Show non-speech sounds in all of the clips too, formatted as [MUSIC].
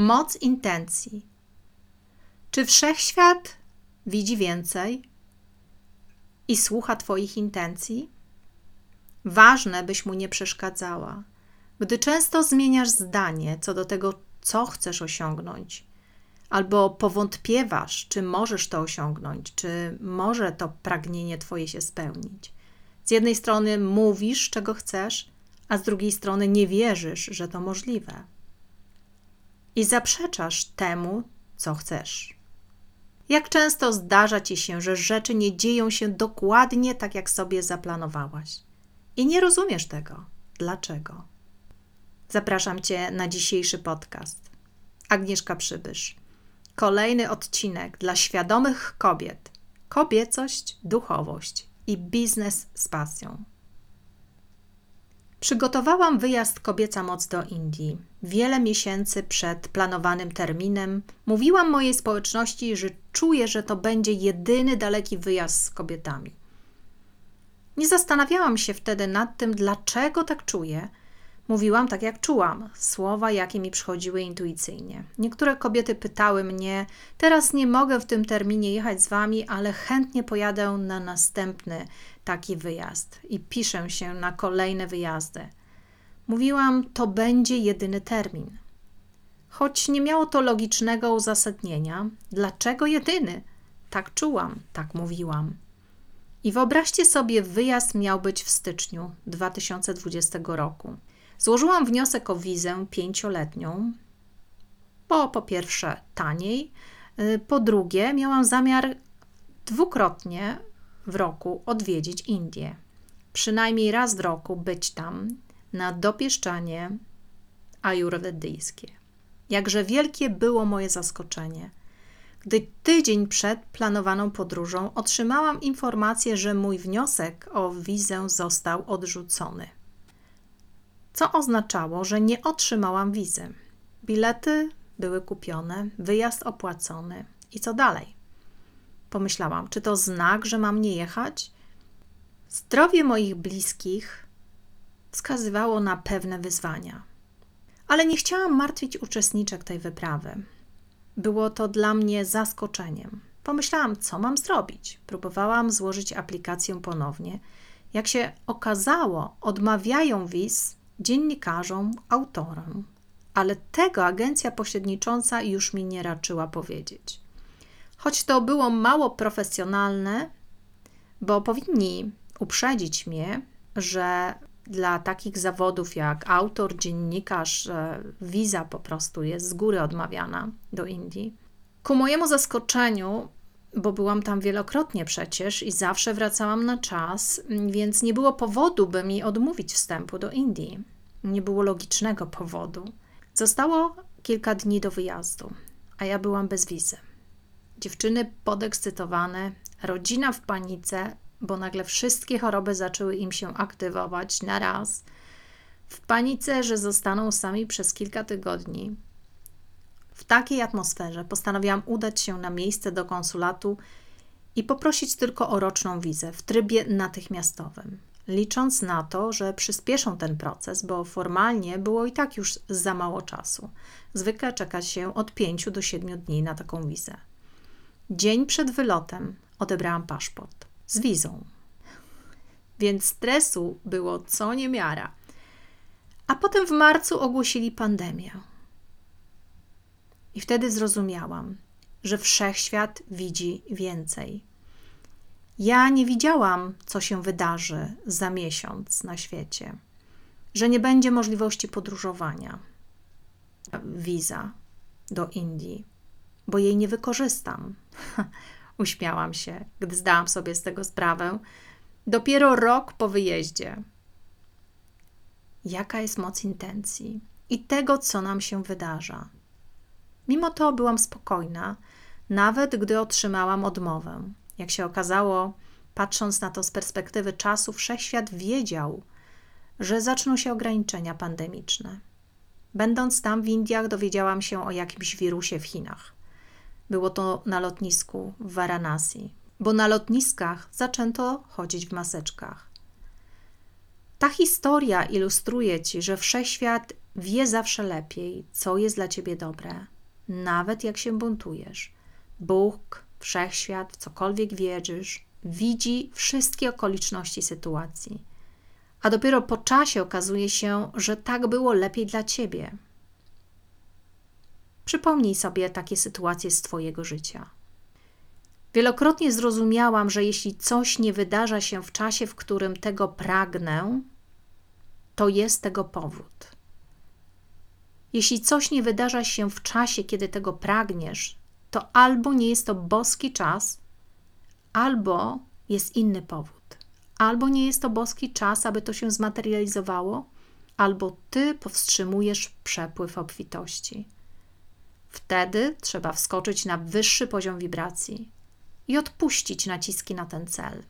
Moc intencji. Czy wszechświat widzi więcej i słucha Twoich intencji? Ważne, byś mu nie przeszkadzała. Gdy często zmieniasz zdanie co do tego, co chcesz osiągnąć, albo powątpiewasz, czy możesz to osiągnąć, czy może to pragnienie Twoje się spełnić. Z jednej strony mówisz, czego chcesz, a z drugiej strony nie wierzysz, że to możliwe. I zaprzeczasz temu, co chcesz. Jak często zdarza ci się, że rzeczy nie dzieją się dokładnie tak, jak sobie zaplanowałaś? I nie rozumiesz tego. Dlaczego? Zapraszam Cię na dzisiejszy podcast. Agnieszka Przybysz. Kolejny odcinek dla świadomych kobiet. Kobiecość, duchowość i biznes z pasją. Przygotowałam wyjazd Kobieca Moc do Indii. Wiele miesięcy przed planowanym terminem mówiłam mojej społeczności, że czuję, że to będzie jedyny daleki wyjazd z kobietami. Nie zastanawiałam się wtedy nad tym, dlaczego tak czuję. Mówiłam tak, jak czułam, słowa, jakie mi przychodziły intuicyjnie. Niektóre kobiety pytały mnie: Teraz nie mogę w tym terminie jechać z wami, ale chętnie pojadę na następny taki wyjazd i piszę się na kolejne wyjazdy. Mówiłam: To będzie jedyny termin. Choć nie miało to logicznego uzasadnienia, dlaczego jedyny? Tak czułam, tak mówiłam. I wyobraźcie sobie, wyjazd miał być w styczniu 2020 roku. Złożyłam wniosek o wizę pięcioletnią, bo po pierwsze taniej, y, po drugie miałam zamiar dwukrotnie w roku odwiedzić Indię. Przynajmniej raz w roku być tam na dopieszczanie ajurwedyjskie. Jakże wielkie było moje zaskoczenie – gdy tydzień przed planowaną podróżą otrzymałam informację, że mój wniosek o wizę został odrzucony. Co oznaczało, że nie otrzymałam wizy. Bilety były kupione, wyjazd opłacony. I co dalej? Pomyślałam, czy to znak, że mam nie jechać? Zdrowie moich bliskich wskazywało na pewne wyzwania. Ale nie chciałam martwić uczestniczek tej wyprawy. Było to dla mnie zaskoczeniem. Pomyślałam, co mam zrobić. Próbowałam złożyć aplikację ponownie. Jak się okazało, odmawiają wiz dziennikarzom, autorom, ale tego agencja pośrednicząca już mi nie raczyła powiedzieć. Choć to było mało profesjonalne, bo powinni uprzedzić mnie, że dla takich zawodów jak autor, dziennikarz, wiza po prostu jest z góry odmawiana do Indii. Ku mojemu zaskoczeniu, bo byłam tam wielokrotnie przecież i zawsze wracałam na czas, więc nie było powodu, by mi odmówić wstępu do Indii. Nie było logicznego powodu. Zostało kilka dni do wyjazdu, a ja byłam bez wizy. Dziewczyny podekscytowane, rodzina w panice, bo nagle wszystkie choroby zaczęły im się aktywować na raz. W panice, że zostaną sami przez kilka tygodni. W takiej atmosferze postanowiłam udać się na miejsce do konsulatu i poprosić tylko o roczną wizę w trybie natychmiastowym, licząc na to, że przyspieszą ten proces, bo formalnie było i tak już za mało czasu. Zwykle czeka się od 5 do 7 dni na taką wizę. Dzień przed wylotem odebrałam paszport z wizą. Więc stresu było co niemiara. A potem w marcu ogłosili pandemię. I wtedy zrozumiałam, że wszechświat widzi więcej. Ja nie widziałam, co się wydarzy za miesiąc na świecie, że nie będzie możliwości podróżowania, wiza do Indii, bo jej nie wykorzystam. [LAUGHS] Uśmiałam się, gdy zdałam sobie z tego sprawę. Dopiero rok po wyjeździe. Jaka jest moc intencji i tego, co nam się wydarza. Mimo to byłam spokojna, nawet gdy otrzymałam odmowę. Jak się okazało, patrząc na to z perspektywy czasu, wszechświat wiedział, że zaczną się ograniczenia pandemiczne. Będąc tam w Indiach, dowiedziałam się o jakimś wirusie w Chinach. Było to na lotnisku w Varanasi, bo na lotniskach zaczęto chodzić w maseczkach. Ta historia ilustruje ci, że wszechświat wie zawsze lepiej, co jest dla ciebie dobre, nawet jak się buntujesz. Bóg, wszechświat, w cokolwiek wierzysz, widzi wszystkie okoliczności sytuacji. A dopiero po czasie okazuje się, że tak było lepiej dla ciebie. Przypomnij sobie takie sytuacje z Twojego życia. Wielokrotnie zrozumiałam, że jeśli coś nie wydarza się w czasie, w którym tego pragnę, to jest tego powód. Jeśli coś nie wydarza się w czasie, kiedy tego pragniesz, to albo nie jest to boski czas, albo jest inny powód. Albo nie jest to boski czas, aby to się zmaterializowało, albo ty powstrzymujesz przepływ obfitości. Wtedy trzeba wskoczyć na wyższy poziom wibracji i odpuścić naciski na ten cel.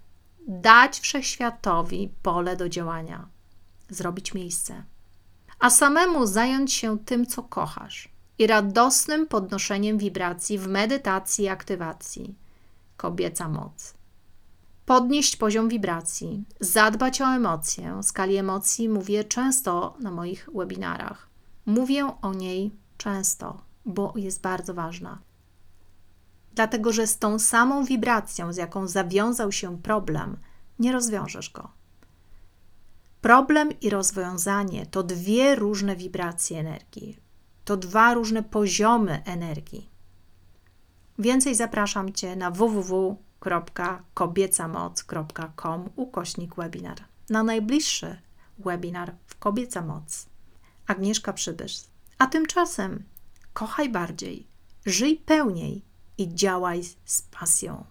Dać wszechświatowi pole do działania, zrobić miejsce, a samemu zająć się tym, co kochasz i radosnym podnoszeniem wibracji w medytacji i aktywacji. Kobieca moc. Podnieść poziom wibracji, zadbać o emocje. O skali emocji mówię często na moich webinarach. Mówię o niej często, bo jest bardzo ważna. Dlatego, że z tą samą wibracją, z jaką zawiązał się problem, nie rozwiążesz go. Problem i rozwiązanie to dwie różne wibracje energii, to dwa różne poziomy energii. Więcej zapraszam Cię na www.kobiecamoc.com ukośnik webinar. Na najbliższy webinar w Kobieca Moc. Agnieszka Przybysz. A tymczasem kochaj bardziej, żyj pełniej i działaj z pasją.